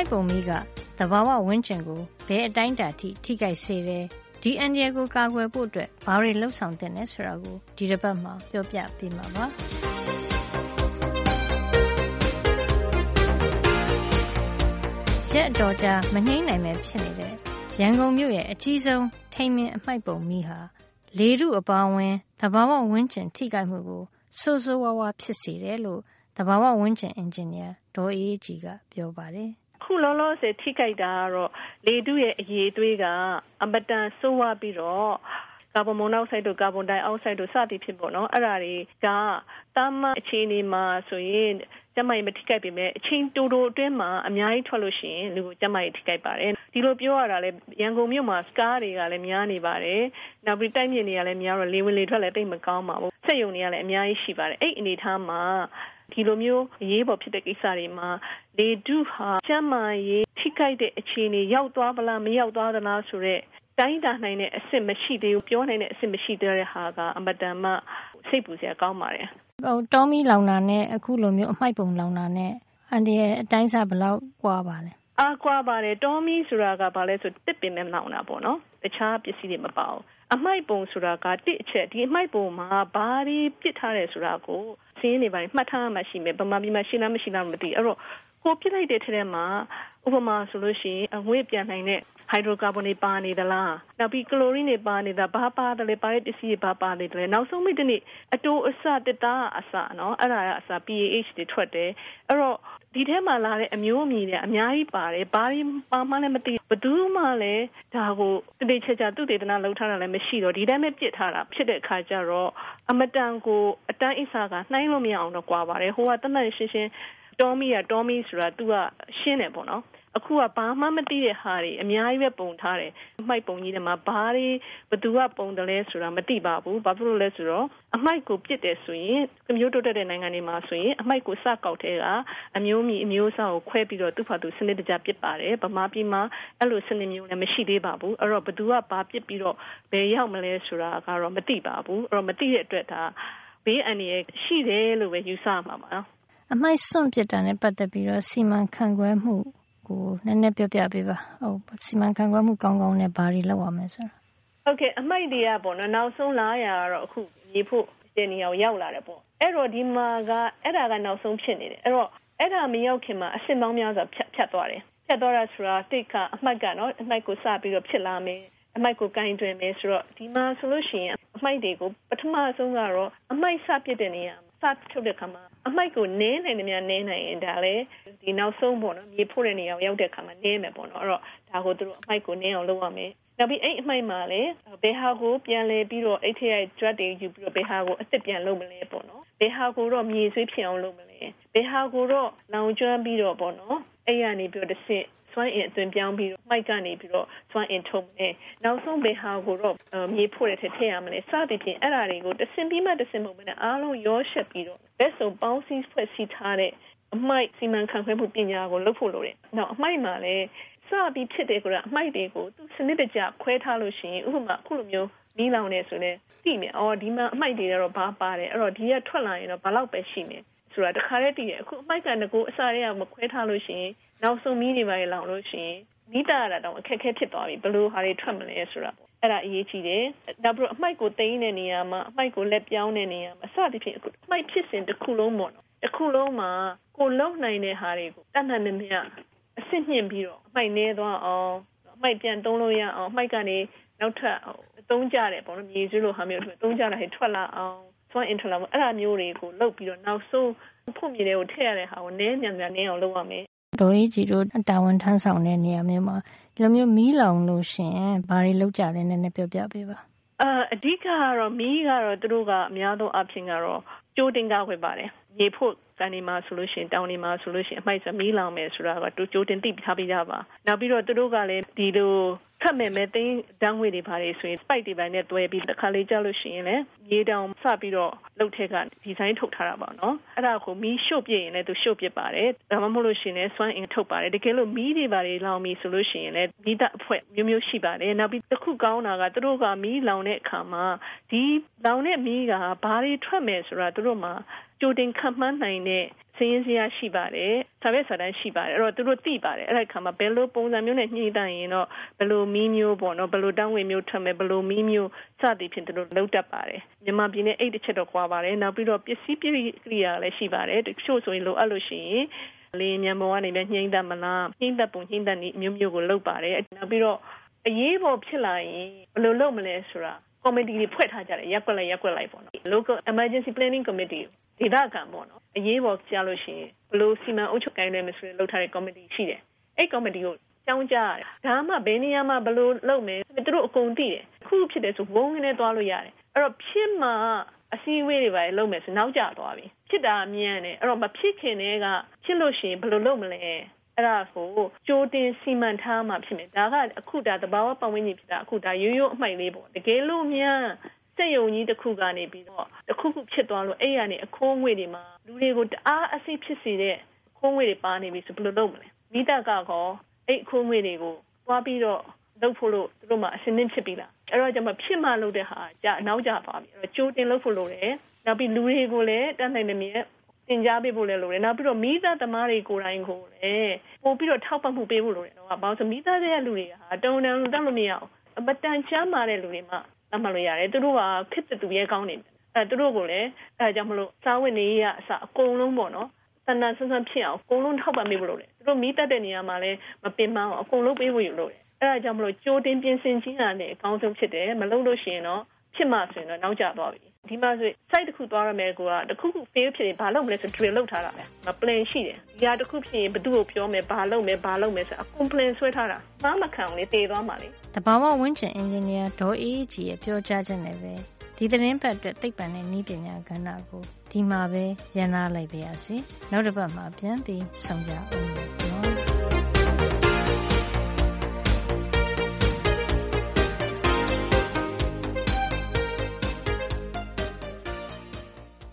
မိုက်ပုံမီးကသဘာဝဝန်းကျင်ကိုဘယ်အတိုင်းတာထိထိခိုက်စေတယ်ဒီအန္တရာယ်ကိုကာကွယ်ဖို့အတွက်ဘာတွေလှုပ်ဆောင်သင့်လဲဆိုတာကိုဒီတစ်ပတ်မှာပြောပြပေးမှာပါရက်အတော်ကြာမနှိမ့်နိုင်ပဲဖြစ်နေတဲ့ရန်ကုန်မြို့ရဲ့အကြီးဆုံးထိမ်းမင်းအမှိုက်ပုံမီးဟာလေထုအပါအဝင်သဘာဝဝန်းကျင်ထိခိုက်မှုကိုဆိုးဆိုးဝါးဝါဖြစ်စေတယ်လို့သဘာဝဝန်းကျင်အင်ဂျင်နီယာဒေါ်အေးကြီးကပြောပါတယ် ခုလောလောဆယ်ထိခိုက်တာကတော့လေတုရဲ့အရေးသွေးကအမတန်ဆိုးဝါးပြီးတော့ကာဗွန်မိုနောက်ဆိုက်တို့ကာဗွန်ဒိုင်အောက်ဆိုက်တို့စသည်ဖြစ်ပေါ့နော်အဲ့ဒါတွေကတာမန်အခြေအနေမှာဆိုရင်ကျမကြီးမထိခိုက်ပေမဲ့အချင်းတူတူအတွင်းမှာအများကြီးထွက်လို့ရှိရင်လူကိုကျမကြီးထိခိုက်ပါတယ်ဒီလိုပြောရတာလဲရန်ကုန်မြို့မှာစကားတွေကလည်းများနေပါတယ်နောက်ပြီးတိုက်မြင့်တွေကလည်းများတော့လေဝင်လေထွက်လည်းတိတ်မကောင်းပါဘူးစက်ယုံတွေကလည်းအများကြီးရှိပါတယ်အဲ့အနေထားမှာ ဒီလိုမျိုးအရေးပေါ်ဖြစ်တဲ့ကိစ္စတွေမှာလေဒုဟာကျန်းမာရေးထိခိုက်တဲ့အခြေအနေရောက်သွားပလားမရောက်သွားသလားဆိုတော့တိုင်းတာနိုင်တဲ့အစ်စ်မရှိသေးဘူးပြောနိုင်တဲ့အစ်စ်မရှိသေးတဲ့ဟာကအမတန်မှစိတ်ပူစရာကောင်းပါတယ်ဟိုတောမီလောင်တာနဲ့အခုလိုမျိုးအမိုက်ပုံလောင်တာနဲ့အန်ဒီရဲ့အတိုင်းစားဘယ်လောက်ကွာပါလဲအာကွာပါတယ်တောမီဆိုတာကဘာလဲဆိုတစ်ပင်မဲ့လောင်တာပေါ့နော်တခြားပစ္စည်းတွေမပါဘူးအမိုက်ပုံဆိုတာကတစ်အချက်ဒီအမိုက်ပုံမှာဘာတွေပြစ်ထားတယ်ဆိုတာကို စင်းနေပါမှတ်ထားမှရှိမယ်ဗမာပြည်မှာရှိလားမရှိလားမသိအဲ့တော့ကိုပြစ်လိုက်တဲ့ထဲမှာဥပမာဆိုလို့ရှိရင်အငွေ့ပြန်နိုင်တဲ့ ဟိုက်ဒရိုကာဗွန်တွေပါနေသလားနောက်ပြီးကလိုရင်းတွေပါနေတာဘာပါတယ်လဲပါတဲ့ပစ္စည်းတွေဘာပါနေတယ်နောက်ဆုံးမိတနေ့အတိုးအစတစ်သားအစနော်အဲ့ဒါကအစ PAH တွေထွက်တယ်အဲ့တော့ဒီထဲမှာလာတဲ့အမျိုးအမည်တွေအများကြီးပါတယ်ဘာတွေပါမှလည်းမသိဘသူမှလည်းဒါကိုတတိချာချာသူတေသနာလှုပ်ထားတာလည်းမရှိတော့ဒီတိုင်းပဲပြစ်ထားတာဖြစ်တဲ့အခါကျတော့အမတန်ကိုအတန်းအစာကနှိုင်းလို့မရအောင်တော့ကြွားပါတယ်ဟိုကတတ်မှတ်ရှင်းရှင်း တော်မီကတော်မီဆိုတာ तू ကရှင်းတယ်ပေါ့နော်အခုကဘာမှမသိတဲ့ဟာတွေအများကြီးပဲပုံထားတယ်အမိုက်ပုံကြီးတွေမှာဘာတွေဘသူကပုံတယ်လဲဆိုတာမသိပါဘူးဘာဖြစ်လို့လဲဆိုတော့အမိုက်ကိုပြစ်တယ်ဆိုရင်ကမျိုးတိုးတက်တဲ့နိုင်ငံတွေမှာဆိုရင်အမိုက်ကိုစကောက်တဲ့ကအမျိုးမီအမျိုးအစားကိုခွဲပြီးတော့သူ့ဖာသူစနစ်တကျပြစ်ပါတယ်ဗမာပြည်မှာအဲ့လိုစနစ်မျိုးလည်းမရှိသေးပါဘူးအဲ့တော့ဘသူကဘာပြစ်ပြီးတော့ဘယ်ရောက်မလဲဆိုတာကတော့မသိပါဘူးအဲ့တော့မသိတဲ့အတွက်ဒါဘေးအန္တရာယ်ရှိတယ်လို့ပဲယူဆမှာပါ အမိုက်စွန့်ပစ်တာနဲ့ပတ်သက်ပြီးတော့စီမံခန့်ခွဲမှုကိုနည်းနည်းပြောပြပေးပါဟုတ်စီမံခန့်ခွဲမှုကောင်းကောင်းနဲ့ဘာတွေလုပ်ရမလဲဆိုတာဟုတ်ကဲ့အမိုက်တွေကပေါ့နော်နောက်ဆုံးလာရတော့အခုရေဖို့တဲ့နေရာကိုရောက်လာတယ်ပေါ့အဲ့တော့ဒီမှာကအဲ့ဒါကနောက်ဆုံးဖြစ်နေတယ်အဲ့တော့အဲ့ဒါမရောက်ခင်မှာအစင်ပေါင်းများစွာဖြတ်ဖြတ်သွားတယ်ဖြတ်သွားတာဆိုတာတိတ်ကအမိုက်ကနော်အမိုက်ကိုစပြီးတော့ဖြစ်လာမယ်အမိုက်ကိုကင်တွင်မယ်ဆိုတော့ဒီမှာဆိုလို့ရှိရင်အမိုက်တွေကိုပထမဆုံးကတော့အမိုက်စပစ်တဲ့နေရာ စထုတ်တဲ့ခါမှာအမိုက်ကိုနင်းနိုင်တယ်များနင်းနိုင်ရင်ဒါလည်းဒီနောက်ဆုံးပေါ့နော်မြေဖို့တဲ့နေရာရောက်တဲ့ခါမှာနင်းမယ်ပေါ့နော်အဲ့တော့ဒါကိုသူတို့အမိုက်ကိုနင်းအောင်လုပ်ရမယ်နောက်ပြီးအဲ့အမိုက်မှာလည်းဘယ်ဟာကိုပြန်လဲပြီးတော့အဲ့ထက် drug တွေယူပြီးတော့ဘယ်ဟာကိုအစ်စ်ပြန်လုပ်မလဲပေါ့နော်ဘယ်ဟာကိုတော့မြေဆွေးဖြစ်အောင်လုပ်မလဲဘယ်ဟာကိုတော့လောင်ကျွမ်းပြီးတော့ပေါ့နော်အဲ့ရနေပြီးတော့တစ်ဆင့် စွမ်းအင်အသွင်ပြောင်းပြီးတော့မိုက်ကနေပြီးတော့စွမ်းအင်ထုတ်မယ်နောက်ဆုံးဘယ်ဟာကိုတော့မြေဖို့တဲ့ထည့်ထည့်ရမလဲစသည်ဖြင့်အဲ့ဒါတွေကိုတဆင်ပြီးမှတဆင်မဟုတ်ဘဲနဲ့အားလုံးရောရှက်ပြီးတော့ဘက်စုံပေါင်းစည်းဖွဲ့စည်းထားတဲ့အမိုက်စီမံခန့်ခွဲမှုပညာကိုလုပ်ဖို့လိုတယ်။နောက်အမိုက်မှာလည်းစပြီးဖြစ်တယ်ဆိုတာအမိုက်တွေကိုသူစနစ်တကျခွဲထားလို့ရှိရင်ဥပမာအခုလိုမျိုးမီးလောင်နေဆိုရင်သိမယ်။အော်ဒီမှာအမိုက်တွေတော့ဘာပါတယ်။အဲ့တော့ဒီကထွက်လာရင်တော့ဘယ်လောက်ပဲရှိမယ်။ဆိုတာတခါတည်းတည်တယ်အခုအမိုက်ကငကိုအစားတွေကမခွဲထားလို့ရှိရင် နောက်ဆုံးမီးတွေပါလောင်လို့ရှိရင်မိတာရတာတော့အခက်အခဲဖြစ်သွားပြီဘယ်လိုဟာတွေထွက်မလဲဆိုတာပေါ့အဲ့ဒါအရေးကြီးတယ်နောက်ပြီးအမိုက်ကိုတိန်းတဲ့နေရာမှာအမိုက်ကိုလက်ပြောင်းတဲ့နေရာမှာအစသည်ဖြင့်အခုအမိုက်ဖြစ်စဉ်တစ်ခုလုံးပေါ့နော်တစ်ခုလုံးမှာကိုလုံနိုင်တဲ့ဟာတွေကိုတတ်မှတ်နေမြအစစ်ညှင့်ပြီးတော့အမိုက်နေသွားအောင်အမိုက်ပြန်သုံးလို့ရအောင်အမိုက်ကနေနောက်ထပ်သုံးကြတယ်ပေါ့နော်မြေကျွလို့ဟာမျိုးသုံးကြတာဟဲ့ထွက်လာအောင်စွမ်းအင်ထွက်လာအောင်အဲ့ဒါမျိုးတွေကိုလုပ်ပြီးတော့နောက်ဆုံးဖို့မြေတွေကိုထည့်ရတဲ့ဟာကိုနည်းညံ့ညံ့နည်းအောင်လုပ်ရမယ် ဒေါ်ကြီးကြီးတို့တာဝန်ထမ်းဆောင်တဲ့နေရာမျိုးမှာဒီလိုမျိုးမီးလောင်လို့ရှင်ဘာတွေလုပ်ကြလဲနည်းနည်းပြောပြပေးပါအာအဓိကကတော့မီးကတော့သူတို့ကအများဆုံးအဖြစ်ကတော့ကြိုးတင်ကားဝင်ပါတယ်ရေဖို့ကန်ဒီမှာဆိုလို့ရှိရင်တောင်ဒီမှာဆိုလို့ရှိရင်အမိုက်စမီးလောင်မယ်ဆိုတာကတူကြိုးတင်သိထားပြီးကြပါနောက်ပြီးတော့သူတို့ကလည်းဒီလို ခတ်မဲ့မဲ့သိန်းတန်းငွေတွေပါလေဆိုရင် spike တွေပိုင်းနဲ့တွဲပြီးတစ်ခါလေးကြောက်လို့ရှိရင်လည်းမြေတောင်စပြီးတော့လှုပ်ထက်ကဒီဇိုင်းထုတ်ထားတာပါနော်အဲ့ဒါကိုမီးရှို့ပြရင်လည်းသူရှို့ပြပါတယ်ဒါမှမဟုတ်လို့ရှိရင်လည်းစွမ်းအင်ထုတ်ပါတယ်တကယ်လို့မီးတွေပါလေလောင်ပြီဆိုလို့ရှိရင်လည်းမိသားအဖွဲ့မျိုးမျိုးရှိပါတယ်နောက်ပြီးတစ်ခုကောင်းတာကသူတို့ကမီးလောင်တဲ့အခါမှာဒီလောင်တဲ့မီးကဘာတွေထွက်မယ်ဆိုတာသူတို့မှာကြိုတင်ခန့်မှန်းနိုင်တဲ့ စစင်းရင်းစရာရှိပါတယ်စာရွက်စာတမ်းရှိပါတယ်အဲ့တော့သူတို့သိပါတယ်အဲ့ဒါခါမှာဘယ်လိုပုံစံမျိုးနဲ့ညှိတတ်ရင်တော့ဘယ်လိုမီးမျိုးပေါ့နော်ဘယ်လိုတောင်းဝင်မျိုးထွက်မယ်ဘယ်လိုမီးမျိုးစသည်ဖြင့်သူတို့လုပ်တတ်ပါတယ်မြန်မာပြည်နဲ့အဲ့တစ်ချက်တော့ကွာပါတယ်နောက်ပြီးတော့ပစ္စည်းပရိကိရိယာလည်းရှိပါတယ်တချို့ဆိုရင်လိုအပ်လို့ရှိရင်လေမြန်ပေါ်ကနေလည်းညှိတတ်မလားညှိတတ်ပုံညှိတတ်နည်းမျိုးမျိုးကိုလုပ်ပါတယ်နောက်ပြီးတော့အရေးပေါ်ဖြစ်လာရင်ဘယ်လိုလုပ်မလဲဆိုတာ ကော်မတီတွေဖွဲ့ထားကြတယ်ရက်ွက်လိုက်ရက်ွက်လိုက်ပေါ့နော် local emergency planning committee ဒေသခံပေါ့နော်အရေးပေါ်ကြားလို့ရှိရင်ဘလို့စီမံအုပ်ချုပ်ကိုင်းလဲမဆိုရင်လုပ်ထားတဲ့ committee ရှိတယ်အဲ့ committee ကိုကြောင်းကြရတယ်ဒါမှဘယ်နေရာမှာဘလို့လုပ်မယ်သူတို့အကုန်သိတယ်ခုဖြစ်တယ်ဆိုဝုန်းကနေသွားလို့ရတယ်အဲ့တော့ဖြစ်မှာအစည်းအဝေးတွေပါလုပ်မယ်ဆိုနောက်ကျသွားပြီဖြစ်တာမြန်တယ်အဲ့တော့မဖြစ်ခင်တည်းကဖြစ်လို့ရှိရင်ဘလို့လုပ်မလဲ အဲ့ဒါကိုကြိုးတင်စီမံထားမှဖြစ်မယ်ဒါကအခုဒါတဘာဝပတ်ဝန်းကျင်ဖြစ်တာအခုဒါရိုးရိုးအမှိုက်လေးပေါ့တကယ်လို့မြန်စက်ယုံကြီးတစ်ခုကနေပြီးတော့တစ်ခုခုဖြစ်သွားလို့အဲ့ရနေအခိုးငွေတွေမှာလူတွေကိုတအားအစိဖြစ်စေတဲ့ခိုးငွေတွေပါနေပြီဆိုဘယ်လိုလုပ်မလဲမိသားကကောအဲ့အခိုးငွေတွေကိုသွားပြီးတော့လုပ်ဖို့လို့သူတို့မှအစင်းင်းဖြစ်ပြီလားအဲ့တော့ကျွန်မဖြစ်မှလုပ်တဲ့ဟာကြာနောက်ကျသွားပြီအဲ့တော့ကြိုးတင်လုပ်ဖို့လုပ်တယ်နောက်ပြီးလူတွေကိုလည်းတန်းနိုင်နေမြဲ တင်ကြားပေးဖို့လည်းလိုတယ်နောက်ပြီးတော့မိသားသမားတွေကိုယ်တိုင်ကိုလည်းပို့ပြီးတော့ထောက်ပံ့မှုပေးဖို့လိုတယ်တော့ဘာလို့ဆိုမိသားတဲ့လူတွေကဟာတုံတန်တက်လို့မရအောင်အပတန်ချမ်းမာတဲ့လူတွေမှသတ်မှတ်လို့ရတယ်သူတို့ကခစ်တူရဲကောင်းနေတယ်အဲသူတို့ကိုလည်းအဲကြောင့်မလို့စားဝင်နေရအစအကုန်လုံးပေါ့နော်တဏ္ဍဆန်းဆန်းဖြစ်အောင်အကုန်လုံးထောက်ပံ့ပေးဖို့လိုတယ်သူတို့မိတတ်တဲ့နေရာမှာလည်းမပင်ပန်းအောင်အကုန်လုံးပေးဖို့လိုတယ်အဲဒါကြောင့်မလို့ကြိုးတင်ပြင်ဆင်ခြင်းရတယ်အကောင်းဆုံးဖြစ်တယ်မလုပ်လို့ရှိရင်တော့ဖြစ်မှဆိုရင်တော့နောက်ကျသွားပြီ ဒီမှာဆို site တစ်ခုသွားရမယ်ကိုကတခုခု fail ဖြစ်ရင်ဘာလုပ်မလဲဆို drill လုပ်ထားတာပဲမ plan ရှိတယ်ဒီဟာတခုဖြစ်ရင်ဘသူ့ကိုပြောမယ်ဘာလုပ်မယ်ဘာလုပ်မယ်ဆိုအကုန် plan ဆွဲထားတာဘာမှခံအောင်လေတည်သွားမှာလေတဘာဝဝင်းချင်အင်ဂျင်နီယာဒေါ်အေးကြီးရဲ့ပြောကြားချက်နဲ့ပဲဒီသတင်းပတ်အတွက်သိပ္ပံနဲ့နည်းပညာကဏ္ဍကိုဒီမှာပဲရန်နာလိုက်ပါရစေနောက်တစ်ပတ်မှာပြန်ပြီးဆုံကြအောင်